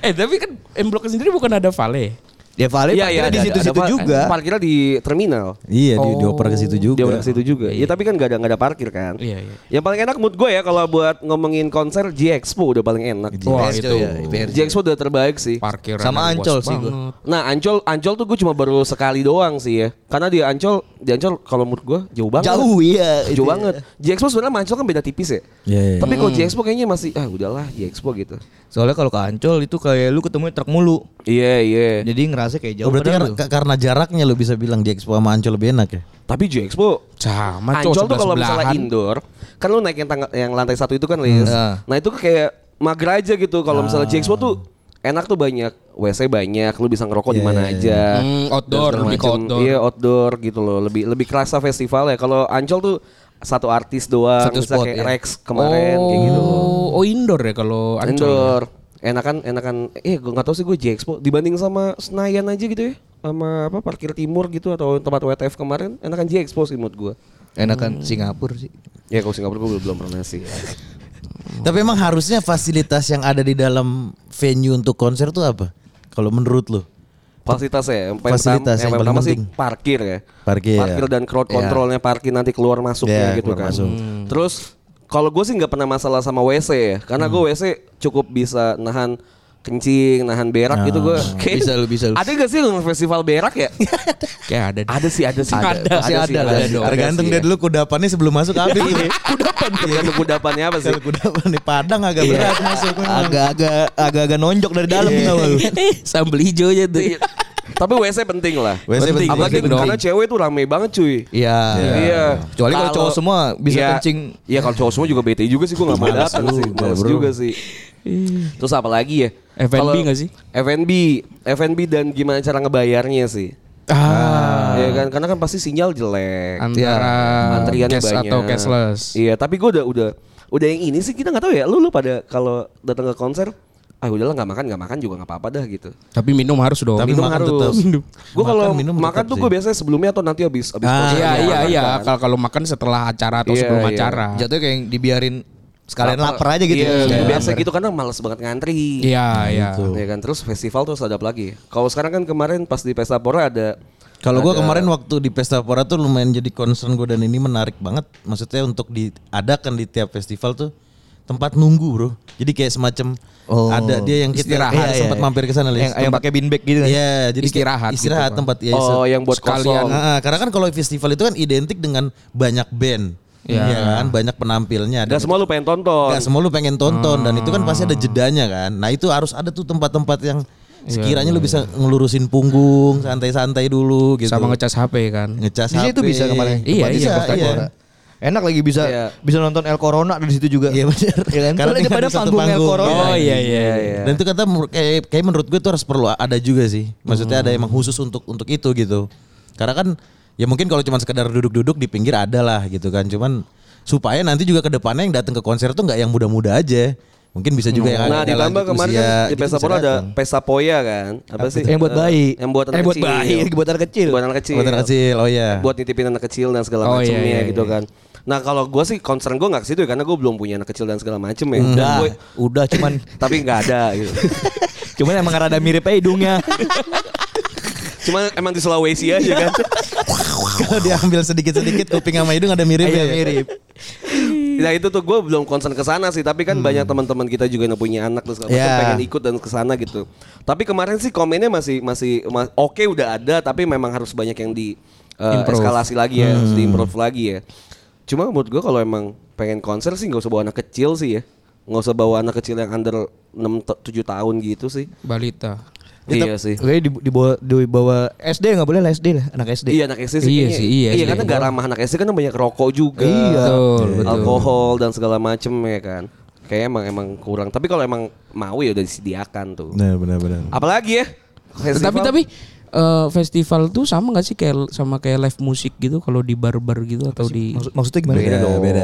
Eh tapi kan M Block sendiri bukan ada vale. Dia Vale Iya, iya, parkirnya di ada- situ-situ ada- juga. Parkirnya di terminal. Iya, di, Oh. dioper ke situ juga. Dia ke situ juga. Iya, tapi kan gak ada gak ada parkir kan. Iya, iya. Yang paling enak mood gue ya kalau buat ngomongin konser G Expo udah paling enak. Wah, itu. ya. G Expo udah terbaik sih. Parkir Sama Ancol sih gua. Nah Ancol Ancol tuh gue cuma baru sekali doang sih ya. Karena di Ancol di Ancol kalau menurut gue jauh banget. Jauh iya. Jauh ya. banget. G Expo sebenarnya sama Ancol kan beda tipis ya. Iya, iya. Tapi kalau G Expo kayaknya masih ah udahlah G Expo gitu. Soalnya kalau ke Ancol itu kayak lu ketemu truk mulu. Iya iya. Jadi ngerasa kayak jauh Oh, berarti padahal kar- ka- karena jaraknya lo bisa bilang di Expo sama Ancol lebih enak ya? Tapi G Expo Sama Ancol tuh kalau misalnya indoor, kan lu naik yang, tangga, yang lantai satu itu kan Lis. Nah. Nah itu kayak mager aja gitu. Kalau misalnya G Expo tuh enak tuh banyak WC banyak, lu bisa ngerokok di Iya, mana aja. Hmm, outdoor, lebih ke outdoor. Iya outdoor gitu loh. Lebih lebih kerasa festival ya. Kalau Ancol tuh satu artis doang, Satu bisa spot, kayak ya. Rex kemarin kayak gitu. Oh, oh indoor ya kalau Ancol. Indoor. Enakan enakan eh gue nggak tahu sih gue G Expo dibanding sama Senayan aja gitu ya. Sama apa parkir timur gitu atau tempat WTF kemarin enakan G Expo sih menurut gue. Enakan Singapura sih. Ya kalau Singapura gue belum pernah sih. (laughs) Tapi emang harusnya fasilitas yang ada di dalam venue untuk konser tuh apa? Kalau menurut lo? Fasilitas ya, yang paling Fasilitas pertama, yang yang pertama sih penting. parkir ya. Parkir, ya. dan crowd Ya. controlnya parkir nanti keluar masuknya Ya, gitu keluar kan. masuk. Terus kalau gue sih nggak pernah masalah sama WC ya, karena gue WC cukup bisa nahan kencing, nahan berak gitu gue. Kayak- Bisa lu, bisa lu. Ada gak sih yang festival berak ya? (laughs) Kayak ada. deh. ada sih, ada sih. Ada, ada lah. sih, dong. ada Tergantung sih, dia ya. dulu kudapannya sebelum masuk habis. Kudapan, tergantung kudapannya apa sih? Kalau kudapan di Padang agak berat masuk. Agak-agak agak-agak nonjok dari dalam gak lu. (laughs) Sambal hijaunya tuh. Tapi WC penting lah. WC penting. Apalagi penting. karena cewek tuh rame banget cuy. Iya. Iya. Kecuali kalau cowok semua bisa Iya. kencing. Iya kalau cowok semua juga bete juga sih gue gak mau datang sih. juga, Males juga sih. Terus apa lagi ya? F&B Kalau- nggak sih? F&B, F&B dan gimana cara ngebayarnya sih? Ah, Iya kan, karena kan pasti sinyal jelek. antara Antriannya cash banyak. atau cashless. Iya, tapi gue udah udah udah yang ini sih kita nggak tahu ya. Lu lu pada kalau datang ke konser, ah udahlah nggak makan nggak makan juga nggak apa-apa dah gitu. Tapi minum harus dong. Tapi minum makan harus. tetap. Gue kalau Makan, minum makan tuh gue biasanya sebelumnya atau nanti habis habis Ah, Iya makan iya iya. kan. Kalau kalau makan setelah acara atau Iya, sebelum iya. acara. Jatuhnya kayak yang dibiarin sekalian Lapar. lapar aja gitu. Iya, Sekalian biasa gitu karena males banget ngantri. Iya iya. Ya kan terus festival tuh sadap lagi. Kalau sekarang kan kemarin pas di Pesta Pora ada Kalau gue ada- kemarin waktu di Pesta Pora tuh lumayan jadi concern gue dan ini menarik banget. Maksudnya untuk diadakan di tiap festival tuh tempat nunggu bro. Jadi kayak semacam Oh. ada dia yang kita Istirahat. Iya, Iya, sempat iya. mampir ke sana. Yang, yang pakai bean bag gitu kan. Iya, jadi kayak Istirahat gitu, istirahat Pak. tempat ya. Oh, yang buat sekalian. kosong. Nah, karena kan kalau festival itu kan identik dengan banyak band. Iya. Iya kan, banyak penampilnya. Gak semua lu pengen tonton. Gak semua lu pengen tonton dan itu kan pasti ada jedanya kan. Nah itu harus ada tuh tempat-tempat yang sekiranya lu bisa ngelurusin punggung, santai-santai dulu gitu. Sama ngecas HP kan. ngecas Di situ HP. bisa kemarin. Iya, iya, iya. Enak lagi bisa Iya. bisa nonton El Corona di situ juga. Iya benar. Iya (laughs) kan? Karena daripada satu panggung El panggung. Corona. Oh iya iya. iya. Dan itu kata kayak, kayak menurut gue tuh harus perlu ada juga sih. Maksudnya ada emang khusus untuk untuk itu gitu. Karena kan ya mungkin kalau cuma sekedar duduk-duduk di pinggir ada lah gitu kan. Cuman supaya nanti juga ke depannya yang datang ke konser tuh nggak yang muda-muda aja. Mungkin bisa juga yang Nah agak ditambah lanjut kemarin usia kan di gitu Pesta Pora ada datang. Pesta Poya kan Apa sih? Yang buat Eh, bayi. Yang buat anak Eh, buat kecil. bayi, buat anak kecil. Buat anak kecil Buat anak kecil, oh iya. Buat nitipin anak kecil dan segala Oh, iya, macamnya iya, gitu iya. kan Nah kalau gue sih concern gue gak ke situ ya Karena gue belum punya anak kecil dan segala macem ya Udah, gue- udah cuman (laughs) Tapi gak ada gitu (laughs) cuman emang rada mirip aja hidungnya. (laughs) Cuma emang di Sulawesi aja kan Kalau diambil sedikit-sedikit kuping sama hidung ada mirip Iya, ya. mirip. Nah itu tuh gue belum concern ke sana sih, tapi kan banyak teman-teman kita juga yang punya anak terus Hmm. Ya. pengen ikut dan ke sana gitu. Tapi kemarin sih komennya masih masih ma- oke udah ada, tapi memang harus banyak yang di uh, Improve. eskalasi lagi ya, harus Hmm. diimprove lagi ya. Cuma menurut gue kalau emang pengen konser sih nggak usah bawa anak kecil sih ya, nggak usah bawa anak kecil yang under 6 7 tahun gitu sih. Balita. Iya sih. Oke di, di bawah di bawah SD nggak boleh lah SD lah anak SD. Iya anak SD sih. Iya sih, iya, Iya karena nggak ramah anak SD kan banyak rokok juga. Iya. Betul, betul. alkohol dan segala macem ya kan. Kayak emang emang kurang. Tapi kalau emang mau ya udah disediakan tuh. Nah, benar-benar. Apalagi ya? festival? Tapi tapi eh, festival tuh sama gak sih kayak sama kayak live musik gitu kalau di bar-bar gitu atau di Maksud, maksudnya gimana? beda Beda, dong. beda.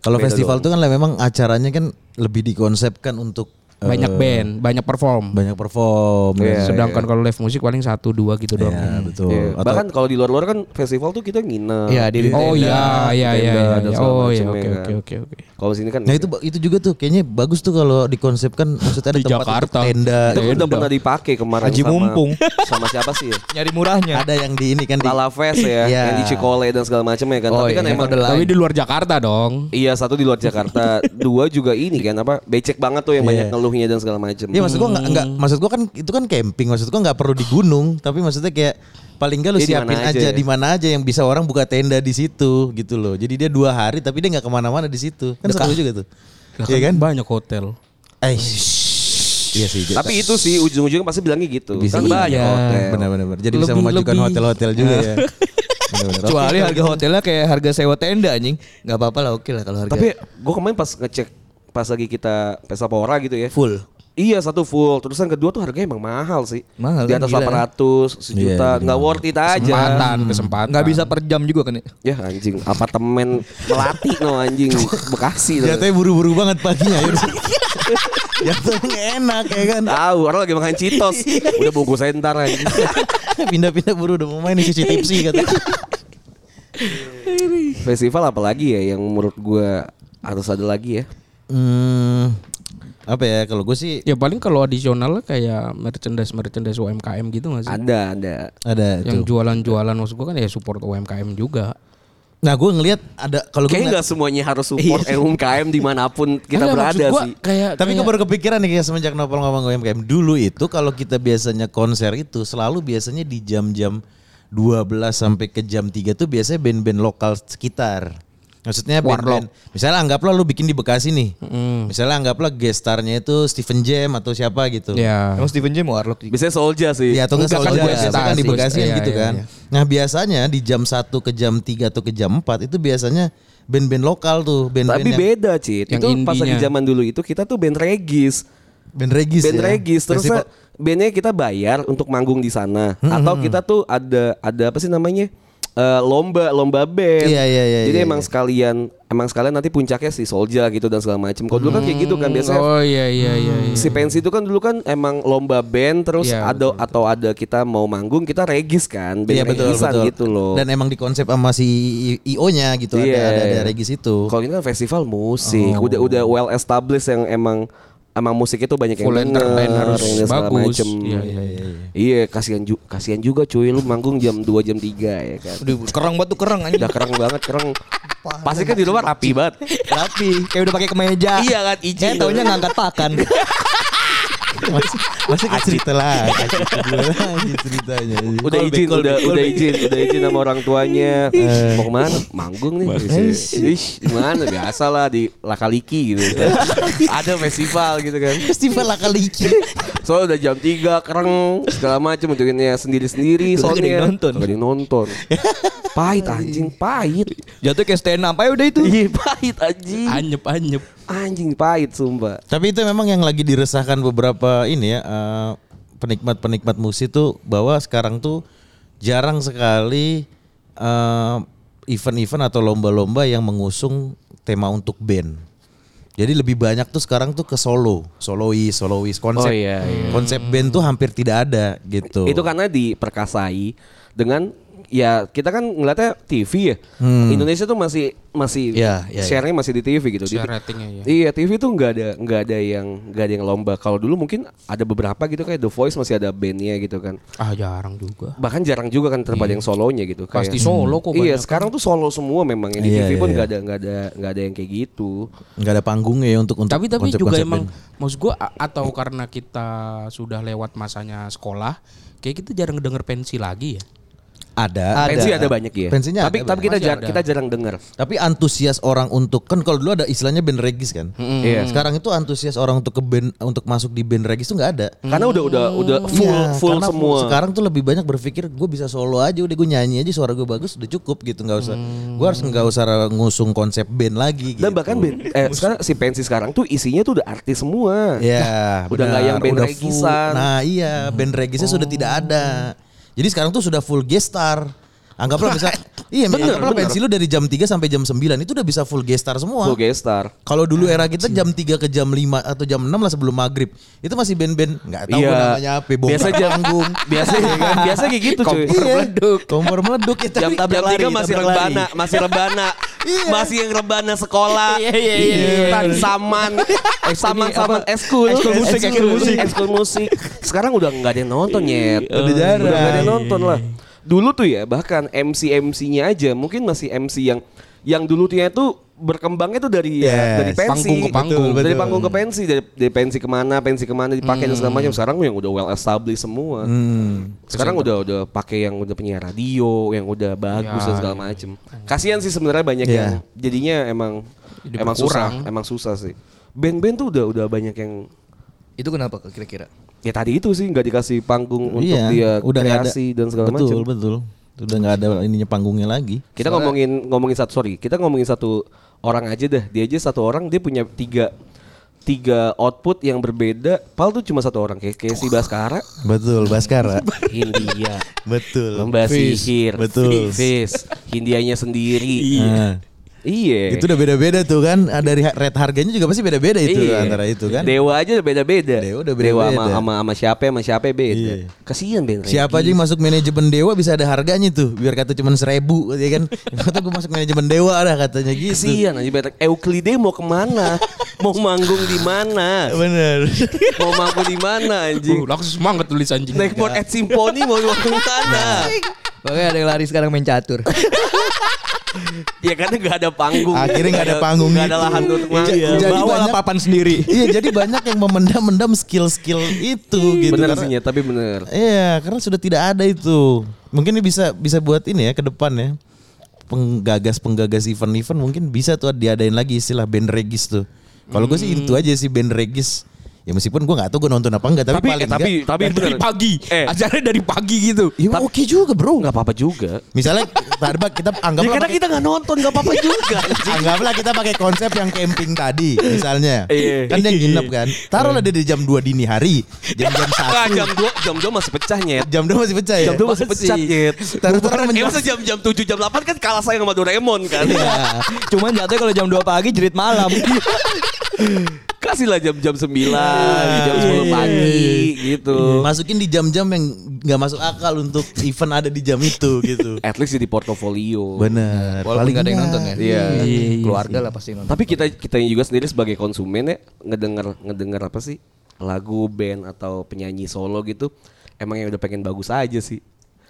Kalau festival dong. tuh kan lah memang acaranya kan lebih dikonsepkan untuk banyak band, banyak perform. banyak perform. Iya, Sedangkan kalau live musik paling satu dua gitu doang. Ya, betul. Iya. Atau Bahkan kalau di luar-luar kan festival tuh kita nginep. Iya, di Oh tenda. iya iya iya iya. iya. Oh iya oke kan. oke oke oke. Kalau sini kan Nah itu itu juga tuh kayaknya bagus tuh kalau dikonsepkan maksudnya ada Di tempat Jakarta. untuk tenda. itu Tenda. udah pernah dipakai kemarin Haji sama Mumpung. sama siapa sih ya? Nyari murahnya. Ada yang di ini kan di Lala Fest ya, Iya. yang di Cikole dan segala macamnya kan. Oh, Tapi kan iya. emang Kode lain. Tapi di luar Jakarta dong. Iya satu di luar Jakarta, (laughs) dua juga ini kan apa becek banget tuh yang banyak Iya. ngeluhnya dan segala macam. Iya maksud gua nggak nggak maksud gua kan itu kan camping maksud gua nggak perlu di gunung tapi maksudnya kayak paling nggak lu di mana siapin aja aja ya. di mana aja yang bisa orang buka tenda di situ gitu loh jadi dia dua hari tapi dia nggak ke mana-mana di situ kan seru juga tuh Iya kan Banyak hotel. eh iya sih Tapi itu sih ujung-ujungnya pasti bilangnya gitu. Bisa. Kan banyak Iya. hotel. benar-benar jadi bisa Lebih- memajukan lebih. hotel-hotel juga ya. (laughs) Kecuali harga hotelnya kayak harga sewa tenda anjing. Enggak apa-apa lah oke lah kalau harga. Tapi gue kemarin pas ngecek pas lagi kita pesta pora gitu ya. full. Iya satu full. Terus yang kedua tuh harganya emang mahal sih. Mahal Di kan, atas gila. 800, sejuta, Iya, nggak worth it aja. Kesempatan, kesempatan. Enggak bisa per jam juga kan ya. Ya anjing, apartemen melati no anjing Bekasi. tuh. Jatuhnya buru-buru banget paginya ya. (laughs) Jatuhnya enak ya kan. Tahu orang lagi makan Citos. Udah bungkus saya ntar anjing. (laughs) Pindah-pindah buru udah mau main cuci tipsi kata. Festival apalagi ya yang menurut gua harus ada lagi ya. Hmm, apa ya kalau gue sih Ya paling kalau adisional kayak merchandise merchandise UMKM gitu nggak sih? Ada, ada. ada Yang tuh. jualan-jualan maksud gua kan ya support UMKM juga. Nah gue ngelihat ada kalau gue ngeliat, nggak semuanya harus support UMKM di mana pun (laughs) kita Enggak, berada gua sih. Kayak tapi gue kayak- baru kepikiran nih kayak semenjak Nopal ngomong UMKM dulu itu kalau kita biasanya konser itu selalu biasanya di jam-jam 12 sampai ke jam 3 tuh biasanya band-band lokal sekitar. Maksudnya band-band. Misalnya anggaplah lu bikin di Bekasi nih. Misalnya anggaplah gestarnya itu Steven Jam atau siapa gitu. ya. Emang Steven Jam Warlock juga. Biasanya Solja sih. Iya atau enggak Enggak, kan kan di stasi. Bekasi kan Iya, gitu iya, kan. iya. Nah biasanya di jam 1 ke jam 3 atau ke jam 4 itu biasanya band-band lokal tuh. Band-band Tapi yang- beda, Cit. Yang Itu pas lagi zaman dulu itu kita tuh band regis. Band regis band ya. regis terus Festival- bandnya kita bayar untuk manggung di sana atau kita tuh ada ada apa sih namanya Eh, lomba lomba band Iya, iya, iya, jadi iya, emang iya. sekalian emang sekalian nanti puncaknya si Solja gitu dan segala macam kalau dulu kan kayak gitu kan biasanya Oh iya iya iya. iya. si pensi itu kan dulu kan emang lomba band terus Iya, ada atau ada kita mau manggung kita regis kan band Iya betul regisan betul. gitu loh Dan emang dikonsep sama si IO-nya gitu Iya. ada, ada ada regis itu. kalau ini kan festival musik Oh. udah udah well established yang emang emang musik itu banyak yang Full denger, entertain harus yang bagus. macem. Iya, iya, iya. Iya, kasihan ju kasihan juga cuy lu manggung jam 2 jam 3 ya kan. Udah kerang banget tuh kerang anjing. Udah kereng banget, kereng. Pasti kan di luar rapi banget. Rapi, kayak udah pakai kemeja. Iya kan, izin. Eh taunya ngangkat pakan. (laughs) masih masih ke cerita lah, lagi ceritanya. Udah izin, udah udah izin, udah izin sama orang tuanya. Mau ke mana? Manggung nih. Ish, di mana? Biasa lah di Lakaliki gitu. (laughs) Ada festival gitu kan. Festival lah kali Soalnya udah jam 3 kereng segala macam untuknya sendiri-sendiri Kagak ada soalnya. nonton. Yang nonton. pahit anjing, pahit. Jatuh kayak stand up aja udah itu. Iya, pahit anjing. Anyep anyep. Anjing pahit sumpah. Tapi itu memang yang lagi diresahkan beberapa ini ya eh, penikmat-penikmat musik tuh bahwa sekarang tuh jarang sekali eh, event-event atau lomba-lomba yang mengusung tema untuk band. Jadi lebih banyak tuh sekarang tuh ke solo, solois, solois konsep. Oh, iya, iya. Konsep band tuh hampir tidak ada gitu. Itu karena diperkasai dengan ya kita kan ngeliatnya TV ya. Hmm. Indonesia tuh masih masih Iya, iya, share-nya masih di TV gitu. Di- Share ratingnya ya. Iya TV tuh nggak ada nggak ada yang nggak ada yang lomba. Kalau dulu mungkin ada beberapa gitu kayak The Voice masih ada bandnya gitu kan. Ah jarang juga. Bahkan jarang juga kan terdapat yang solonya gitu. kayak- Pasti solo kok Iya sekarang tuh solo semua memang yang di Iya, TV iya, pun iya. nggak ada nggak ada nggak ada yang kayak gitu. nggak ada panggungnya ya untuk untuk Tapi tapi juga konsep-konsep emang band. maksud gua a- atau karena kita sudah lewat masanya sekolah, kayak kita jarang denger pensi lagi ya. Ada. Pensi ada banyak ya. Pensinya tapi ada, tapi kita jar- ada. kita jarang dengar. Tapi antusias orang untuk kan kalau dulu ada istilahnya band regis kan. Iya. Sekarang itu antusias orang untuk ke band untuk masuk di band regis tuh nggak ada. Karena udah udah udah full Iya, full karena semua. Sekarang tuh lebih banyak berpikir gue bisa solo aja udah gue nyanyi aja suara gue bagus udah cukup gitu nggak usah. Gue harus nggak usah ngusung konsep band lagi. Dan gitu. bahkan band, eh sekarang si pensi sekarang tuh isinya tuh udah artis semua. Ya, Udah nggak yang band udah regisan. full. Nah iya, band regisnya sudah tidak ada. Jadi sekarang tuh sudah full guest star. Anggaplah bisa Iya, Bener, bener, bener. pensi lu dari jam 3 sampai jam 9 itu udah bisa full gestar semua. Full guest star. Kalau dulu era kita jam 3 ke jam 5 atau jam 6 lah sebelum maghrib. Itu masih band-band nggak tahu Iya. namanya apa, bongkar Biasa jam- panggung. (laughs) Biasa biasa kayak gitu cuy. Kompor meleduk. Kompor meleduk ya, Jam, jam tabrak tiga lari, masih tabrak lari. rebana, masih rebana, (laughs) Iya. masih yang rebana sekolah, Iya, iya, iya, iya. Tan saman, (laughs) saman saman eskul, Ekskul musik, ekskul musik. ekskul musik. Sekarang udah nggak ada yang nonton nyet, Udah jarang. udah nggak ada yang nonton lah. Dulu tuh ya bahkan MC MC-nya aja mungkin masih MC yang yang dulu tuh itu berkembangnya tuh dari ya, Yes. dari pensi Panggung ke panggung. Betul, dari betul. panggung ke pensi dari, dari pensi ke mana pensi ke mana dipakai dan segala macam sekarang yang udah well established semua Hmm. sekarang udah udah pakai yang udah punya radio yang udah bagus Ya, dan segala macem kasihan sih sebenarnya banyak Ya. yang jadinya emang Jadi emang susah emang susah sih band-band tuh udah udah banyak yang Itu kenapa kira-kira? Ya tadi itu sih nggak dikasih panggung untuk Iya, dia udah nggak ada. kreasi dan segala betul, macam Betul, Udah nggak ada ininya panggungnya lagi. kita ngomongin ngomongin satu sorry kita ngomongin satu orang aja dah dia aja satu orang dia punya tiga tiga output yang berbeda. Pal tuh cuma satu orang kayak kayak si Baskara. Betul, Baskara. (laughs) Hindia betul. Lomba sihir. Betul. Fis Hindianya sendiri. Nah, Iya itu udah beda-beda tuh kan. Ah, Dari rate harganya juga pasti beda-beda itu Iya. antara itu kan. Dewa aja udah beda-beda. Dewa udah Dewa beda-beda. sama sama sama siapa sama siapa beda. Iya. Kasihan Ben. Siapa aja yang masuk manajemen Dewa bisa ada harganya tuh. Biar kata cuma seribu ya kan. (laughs) Kata gue masuk manajemen Dewa ada katanya gitu. Kasihan aja Ben. Euklide mau ke mana? (laughs) mau manggung di mana? Bener. (laughs) mau manggung di mana anjing? Uh, langsung semangat tulis anjing. Naik board at Symphony mau manggung di mana? Makanya ada yang lari sekarang main catur. ya karena gak ada panggung. Akhirnya nggak ada panggung Gak ada lahan untuk Iya. Jadi Bawa banyak- papan sendiri. iya jadi banyak yang memendam-mendam skill-skill itu gitu. Bener Karena- sih, Nyet, tapi bener. Iya, karena sudah tidak ada itu. Mungkin ini bisa bisa buat ini ya ke depan ya. Penggagas penggagas event-event mungkin bisa tuh diadain lagi istilah band regis tuh. Kalau gue sih itu aja sih band regis. Ya meskipun gue nggak tahu gue nonton apa enggak tapi, Tapi paling eh, tapi enggak- tapi dari bener. pagi. Eh. Acaranya dari pagi gitu. Ya, oke juga bro. Gak apa-apa juga. Misalnya tadi kita Ya anggaplah karena pakai- kita gak nonton gak apa-apa juga. (laughs) Anggaplah kita pakai konsep yang camping tadi misalnya. Iya. Kan dia nginep kan. Taruhlah dia di jam 2 dini hari. Jam-jam 1. jam 2 jam 2 masih pecah nyet. Jam 2 masih pecah ya? Jam 2 masih pecah nyet. Taruh-taruh Eh menjelang- masa jam jam 7 jam 8 kan kalah sayang sama Doraemon kan. Iya. Cuman jatuhnya kalau jam 2 pagi jerit malam. (laughs) Kasihlah jam-jam 9, jam 10 pagi gitu. Masukin di jam-jam yang nggak masuk akal untuk event ada di jam itu gitu. (laughs) At least jadi portofolio. Bener. Walaupun nggak ada yang nonton ya. Iya. Keluarga lah pasti nonton. Tapi kita kita juga sendiri sebagai konsumen ya ngedenger ngedenger apa sih lagu band atau penyanyi solo gitu emang yang udah pengen bagus aja sih.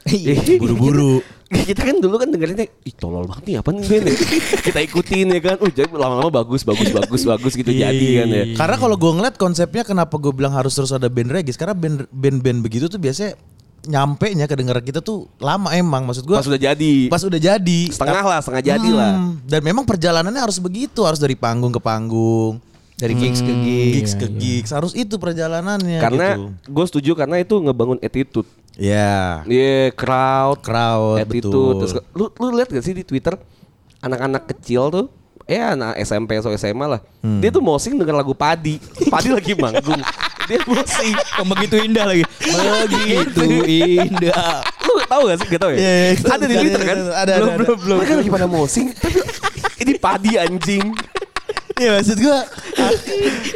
Iya. Buru-buru. kita kan dulu kan dengerinnya ih tolol banget nih apa nih band (laughs) ya? kita ikutin ya kan. Uh jadi lama-lama bagus bagus bagus bagus gitu jadi kan ya. Karena kalau gue ngeliat konsepnya kenapa gue bilang harus terus ada band regis karena band band-band begitu tuh biasanya nyampe nya kedengaran kita tuh lama emang maksud gue Pas udah jadi. pas udah jadi Setengah lah, setengah jadi lah. Hmm, dan memang perjalanannya harus begitu harus dari panggung ke panggung Dari gigs ke gigs. gigs ke gigs harus itu perjalanannya Karena gitu. gue setuju karena itu ngebangun attitude. ya Iya, crowd, crowd attitude. betul Terus, lu lu lihat gak sih di Twitter anak-anak kecil tuh ya anak SMP atau SMA lah. Hmm. Dia tuh mosing denger lagu Padi. (laughs) Padi lagi manggung. (laughs) Dia mosing. Oh, begitu indah lagi. Begitu (laughs) indah. Lu tahu gak sih? Gak tahu ya? Iya, iya, iya. ada di Ada, Twitter ada, kan? ada, ada, belum, ada. belum, belum. Mereka lagi pada mosing. Tapi ini Padi anjing. Iya maksud gue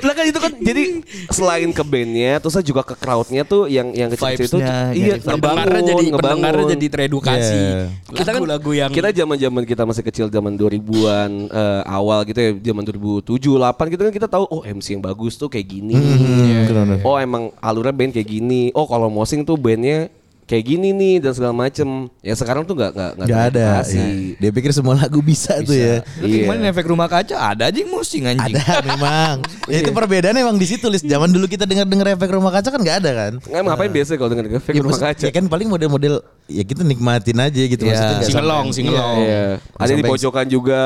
Lah kan itu kan jadi selain ke bandnya, terus juga ke crowdnya tuh yang yang kecil-kecil itu Vibes-nya iya Pendengarnya jadi pendengarnya jadi teredukasi. Iya. kita kan Lagu-lagu yang kita zaman-zaman kita masih kecil zaman 2000-an eh, awal gitu ya, zaman 2007 8 gitu kan kita tahu oh MC yang bagus tuh kayak gini. Hmm, Oh emang alurnya band kayak gini. Oh kalau mosing tuh bandnya kayak gini nih dan segala macem. Ya sekarang tuh nggak nggak nggak ada ya. dia pikir semua lagu bisa, tuh ya Tapi kemarin efek rumah kaca ada aja yang musing anjing. ada (laughs) memang ya itu perbedaannya emang di situ list zaman dulu kita dengar dengar efek rumah kaca kan nggak ada kan Nggak ngapain biasa kalau denger efek ya, rumah maksud- kaca. ya kan paling model-model ya kita nikmatin aja gitu Iya. maksudnya Singelong, sampai- singelong. Iya. Ada di pojokan juga.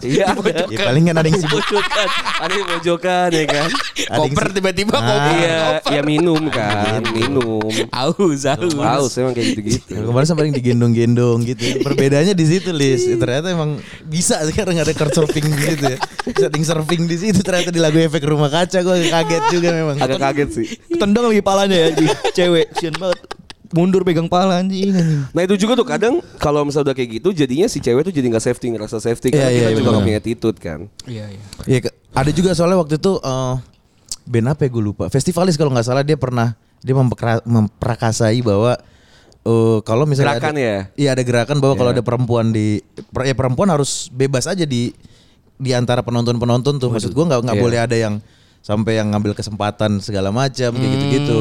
Iya. ada. (laughs) ya paling kan ada yang sibuk pojokan. Ada di pojokan ya kan. koper tiba-tiba Ah. koper. Iya, ya minum kan, minum. Aus, aus. Haus emang kayak gitu-gitu. Kemarin sampai paling digendong-gendong gitu. Perbedaannya di situ, Lis. Ternyata emang bisa sekarang ada car surfing di situ ya. Setting surfing di situ ternyata di lagu efek rumah kaca gue kaget juga memang. Agak kaget sih. Tendang lagi palanya ya di cewek. Sian banget. mundur pegang pala anjing anjing. Nah itu juga tuh kadang kalau misalnya udah kayak gitu jadinya si cewek tuh jadi nggak safety ngerasa safety Iya, karena iya, kita iya, juga nggak benar. punya attitude kan. Iya iya. Iya, ke- ada juga soalnya waktu itu eh band apa ya gue lupa. Festivalis kalau nggak salah dia pernah dia memperakasai bahwa eh kalau misalnya Gerakan ada, ya? Iya ada gerakan bahwa kalau Iya. ada perempuan di per- ya perempuan harus bebas aja di di antara penonton-penonton tuh. Maksud gue nggak nggak Iya. boleh ada yang sampai yang ngambil kesempatan segala macam kayak gitu-gitu.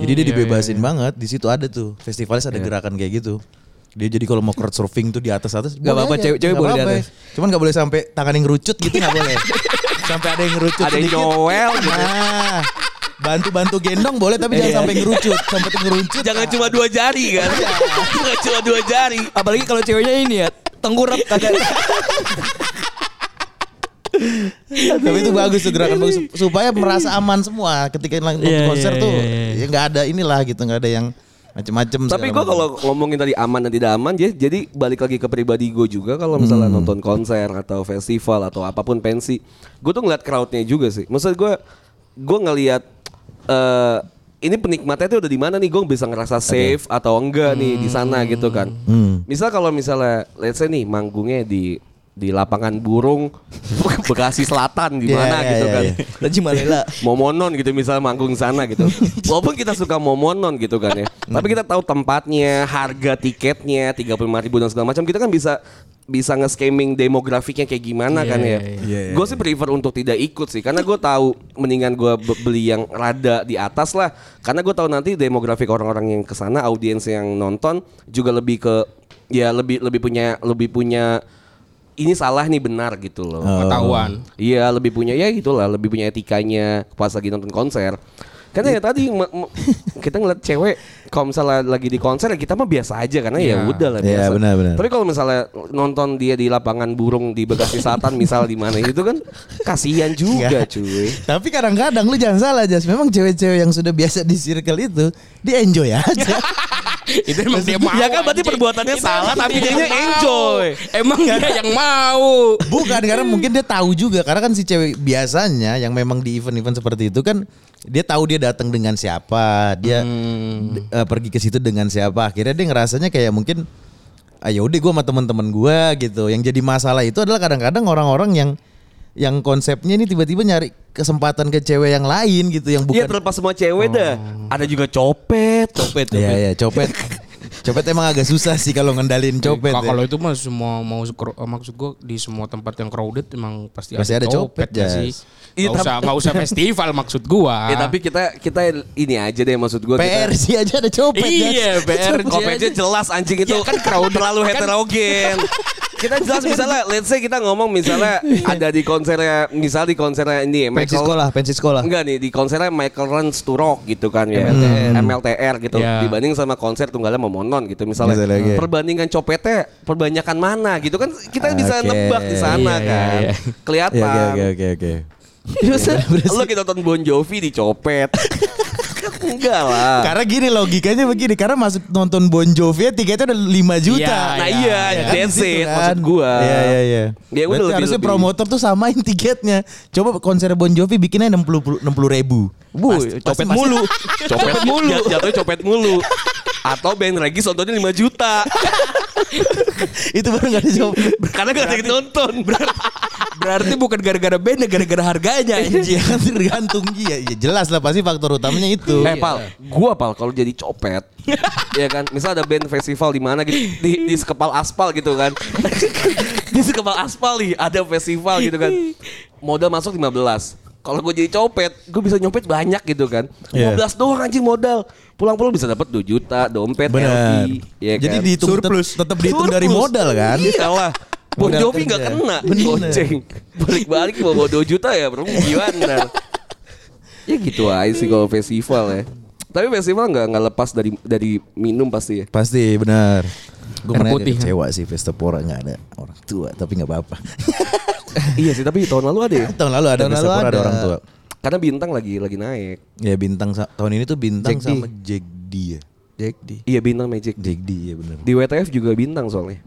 Jadi dia iya, dibebasin banget. Di situ ada tuh festivalis ada gerakan kayak gitu. Dia jadi kalau mau crowd surfing tuh di atas atas Nggak apa-apa, cewek- cewek boleh di atas. Cuman nggak boleh sampai tangan yang ngerucut gitu nggak boleh. (laughs) sampai ada yang ngerucut Ada yang nyowel gitu. Nah, bantu-bantu gendong boleh tapi jangan sampai ngerucut, sampai ngerucut. Jangan cuma dua jari kan. Jangan cuma dua jari. Apalagi kalau ceweknya ini ya tengkurap kagak. tapi itu bagus tuh gerakan bagus supaya merasa aman semua ketika nonton Iya, konser iya, tuh iya, iya. ya nggak ada inilah gitu nggak ada yang macem-macem Tapi segala gue kalau ngomongin tadi aman dan tidak aman, jadi, jadi balik lagi ke pribadi gue juga kalau misalnya Hmm. nonton konser atau festival atau apa pun pensi, gue tuh ngeliat crowdnya juga sih. Maksud gue, gue ngeliat eh ini penikmatnya tuh udah di mana nih, gue bisa ngerasa safe atau enggak nih di sana gitu kan. Hmm. Misal kalau misalnya, let's say nih manggungnya di di lapangan burung (laughs) Bekasi Selatan gimana Iya, iya, gitu iya, kan. iya. Raji Malela. (laughs) Momonon gitu misalnya manggung sana gitu. (laughs) Walaupun kita suka Momonon gitu kan ya. Tapi kita tahu tempatnya, harga tiketnya 35 ribu dan segala macam. Kita kan bisa bisa nge-scamming demografiknya kayak gimana kan ya. gue sih prefer untuk tidak ikut sih karena gue tahu mendingan gue beli yang rada di atas lah karena gue tahu nanti demografik orang-orang yang ke sana audiens yang nonton juga lebih ke ya lebih lebih punya lebih punya ini salah nih benar gitu loh. Ketahuan. Iya lebih punya ya gitulah lebih punya etikanya pas lagi nonton konser. Karena ya tadi me- me- kita ngeliat cewek kalau misalnya lagi di konser ya kita mah biasa aja karena ya Iya. udah lah Iya, biasa. benar, benar. Tapi kalau misalnya nonton dia di lapangan burung di Bekasi Selatan misal di mana itu kan kasihan juga cuy. Tapi kadang-kadang lu jangan salah Jas Memang cewek-cewek yang sudah biasa di circle itu Dia enjoy aja (laughs) itu emang dia mau. Ya kan berarti perbuatannya Itu salah, tapi dia enjoy. Emang dia yang mau. Bukan karena mungkin dia tahu juga Karena kan si cewek biasanya Yang memang di event-event seperti itu kan Dia tahu dia datang dengan siapa Dia d- eh, pergi ke situ dengan siapa. Akhirnya dia ngerasanya kayak mungkin Ayo udah gue sama teman-teman gue gitu. Yang jadi masalah itu adalah kadang-kadang orang-orang yang yang konsepnya ini tiba-tiba nyari kesempatan ke cewek yang lain gitu yang Iya bukan terlepas semua cewek dah. Ada juga copet, copet, Iya iya copet. copet (laughs) emang agak susah sih kalau ngendalin copet. Ka- ya. Kalau itu mah semua mau eh, maksud gue di semua tempat yang crowded emang pasti, Pasti ada copet, nggak Jas. sih. Iya, Gak usah nggak usah festival maksud gua. Ya tapi kita kita ini aja deh maksud gue. PR sih aja ada copet. Iya, PR Kopetnya jelas anjing itu Ya kan crowded. terlalu Kan- heterogen. kita jelas misalnya let's say kita ngomong misalnya ada di konsernya misal di konsernya ini Pensi Michael sekolah, pensi sekolah. Enggak nih di konsernya Michael Runs to Rock gitu kan ya MLTR. MLTR gitu Ya. dibanding sama konser tunggalnya Momonon gitu misalnya Misalnya, perbandingan copetnya perbanyakan mana gitu kan kita bisa Oke. nebak di sana Iya, iya, kan iya. kelihatan Iya oke oke oke oke. (laughs) lo kita nonton Bon Jovi dicopet enggak lah Karena gini logikanya begini, karena masuk nonton Bon Jovi ya tiketnya udah 5 juta. Iya, Nah iya, iya, that's Gitu it kan. maksud gua. Iya iya iya. Ya udah lebih- harusnya lebih. promotor tuh samain tiketnya. Coba konser Bon Jovi bikinnya 60 60 ribu. Bu, Pasti- copet pasti mulu. (laughs) copet mulu. Jatuhnya copet mulu. Atau band reggae nontonnya 5 juta. Itu baru nggak dicopet. Karena gak ada yang nonton. Berarti bukan gara-gara band, gara-gara harganya anjing. Iya kan tergantung dia. Ya jelas lah pasti faktor utamanya itu. Eh pal, gua pal kalau jadi copet, (laughs) ya kan. Misal ada band festival di mana gitu, di, di sekepal aspal gitu kan. (laughs) di sekepal aspal nih ada festival gitu kan. Modal masuk 15 kalau gue jadi copet, gue bisa nyopet banyak gitu kan. Iya. 15 doang anjing modal. Pulang-pulang bisa dapat 2 juta, dompet, Benar. LV, ya Jadi kan? dihitung Surplus. tetap dihitung dari Surplus. modal kan. Iyalah. Bon Modal Jovi nggak kerja. kena, Bener. goceng. Balik-balik bawa 2 juta ya, bro. Gimana? ya gitu aja sih kalau festival ya. Tapi festival nggak nggak lepas dari dari minum pasti ya. Pasti benar. Gue mana putih, kecewa sih Festapora nggak ada orang tua tapi nggak apa-apa. (laughs) (laughs) iya sih, tapi tahun lalu ada ya. (laughs) Tahun lalu ada Tahun lalu ada ada. orang tua. Karena bintang lagi lagi naik. Ya bintang tahun ini tuh bintang Jack D. sama Jack D ya. Jack di. Iya bintang Magic. Jack D ya benar. Di WTF juga bintang soalnya.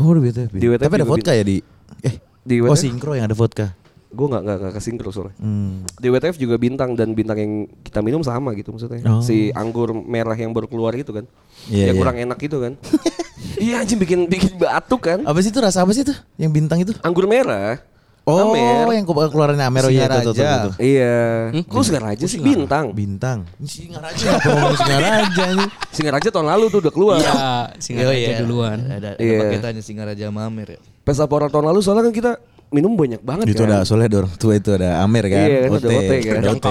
Oh udah BTV. Di WTF Tapi ada vodka ya di eh Di Oh WTF? sinkro yang ada vodka. Gue nggak nggak nggak kesinkro soalnya. Hmm. Di WTF juga bintang dan bintang yang kita minum sama gitu maksudnya. Oh. Si anggur merah yang baru keluar itu kan. Iya, yang iya. kurang enak gitu kan. (laughs) iya anjing bikin bikin batuk kan. Apa sih itu rasa apa sih itu? Yang bintang itu? Anggur merah. Oh, Amer. yang ke- keluarannya Amer oh iya itu, itu, itu, itu. Iya. Kok Singaraja sih bintang? Bintang. Singaraja (laughs) apa ngomong Singaraja nih? Singaraja tahun lalu tuh udah keluar. Iya, singa Oh, aja iya. duluan. Ada, ada Iya. paketannya Singaraja sama Amer ya. Pesta Pora tahun lalu soalnya kan kita minum banyak banget Itu kan. ada soalnya orang tua itu ada Amer kan. Iya, kan ada OT kan. ada OT.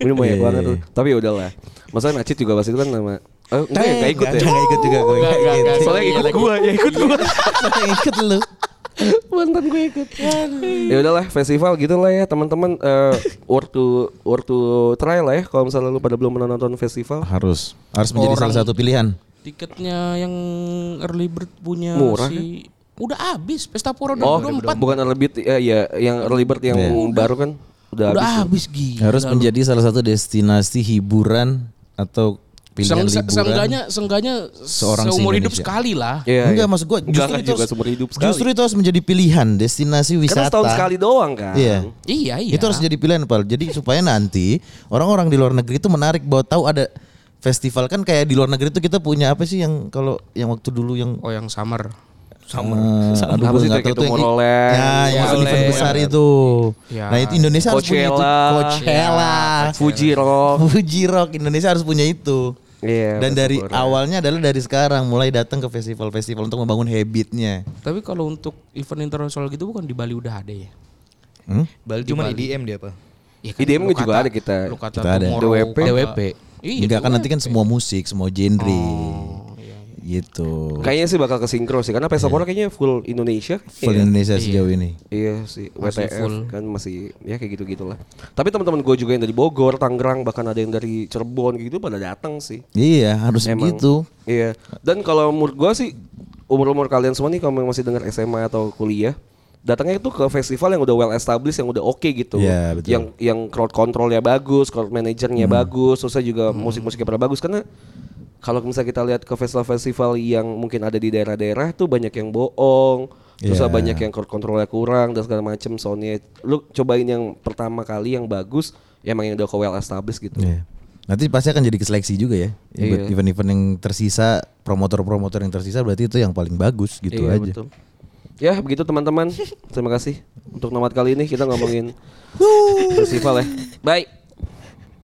Minum banyak Iya, banget iya, tuh. Tapi udahlah. Maksudnya Nacit juga pas itu kan nama Oh, enggak ya, enggak ikut ya. Enggak ikut juga gue. Enggak, enggak, enggak. Soalnya ikut gua, ya ikut gua. (laughs) Soalnya ikut lu. Mantan gue ikut. ya udahlah, festival gitu lah ya teman-teman eh worth to worth to try lah ya kalau misalnya lu pada belum pernah nonton festival. Harus harus menjadi Orang- salah satu pilihan. Tiketnya yang early bird punya Murah, si udah habis Pesta Pora Oh, 2024. bukan early bird ya, ya yang early bird yang Iya. baru kan udah, udah habis. habis gila. Harus menjadi salah satu destinasi hiburan atau pilihan Seng, se- liburan. seenggaknya seenggaknya Seorang seumur hidup se-Indonesia. sekali lah. Iya, Enggak iya. maksud gua Enggak, justru enggak itu juga harus- seumur hidup sekali. Justru itu harus menjadi pilihan destinasi wisata. Karena setahun sekali doang kan. Iya. Iya, iya. Itu harus jadi pilihan Pal. Jadi supaya nanti orang-orang di luar negeri itu menarik bahwa tahu ada festival kan kayak di luar negeri itu kita punya apa sih yang kalau yang waktu dulu yang Oh, yang summer. sama aduh gue nggak tahu tuh yang ya yang event besar itu Ya. nah itu Indonesia harus punya itu Coachella. Coachella Fuji Rock. (laughs) Fuji Rock Indonesia harus punya itu Iya. dan dari awalnya adalah dari sekarang mulai datang ke festival-festival untuk membangun habitnya Tapi kalau untuk event internasional gitu bukan di Bali udah ada ya? hmm? Bali cuman IDM dia apa? Ya IDM lu juga kata- ada kita. Lu kata Kita ada. DWP. DWP. Iya, enggak kan nanti kan semua musik semua genre Oh. Gitu Kayaknya sih bakal kesinkro sih karena Pesta Pora kayaknya full Indonesia. full Iya. Indonesia sejauh ini Iya sih, Masih WTF full. kan masih ya kayak gitu gitulah. Tapi teman-teman gue juga yang dari Bogor, Tangerang, bahkan ada yang dari Cirebon gitu pada datang sih. iya harus Emang. begitu Iya. Dan kalau menurut gue sih umur-umur kalian semua nih kalau masih dengar SMA atau kuliah, datangnya itu ke festival yang udah well established, yang udah oke gitu. Iya, betul. Hmm. Yang yang crowd controlnya bagus, crowd manajernya bagus, terus juga musik-musiknya pada bagus karena kalau misalnya kita lihat ke festival-festival yang mungkin ada di daerah-daerah tuh banyak yang bohong, terus Iya. banyak yang crowd controlnya kurang dan segala macem soundnya. Lu cobain yang pertama kali yang bagus, ya emang yang udah well established gitu. Iya. Nanti pasti akan jadi keseleksi juga ya. Buat Iya. Event-event yang tersisa, promotor-promotor yang tersisa berarti itu yang paling bagus gitu iya, aja. Betul. Ya begitu teman-teman. Terima kasih untuk nomad kali ini kita ngomongin (laughs) festival ya. Bye.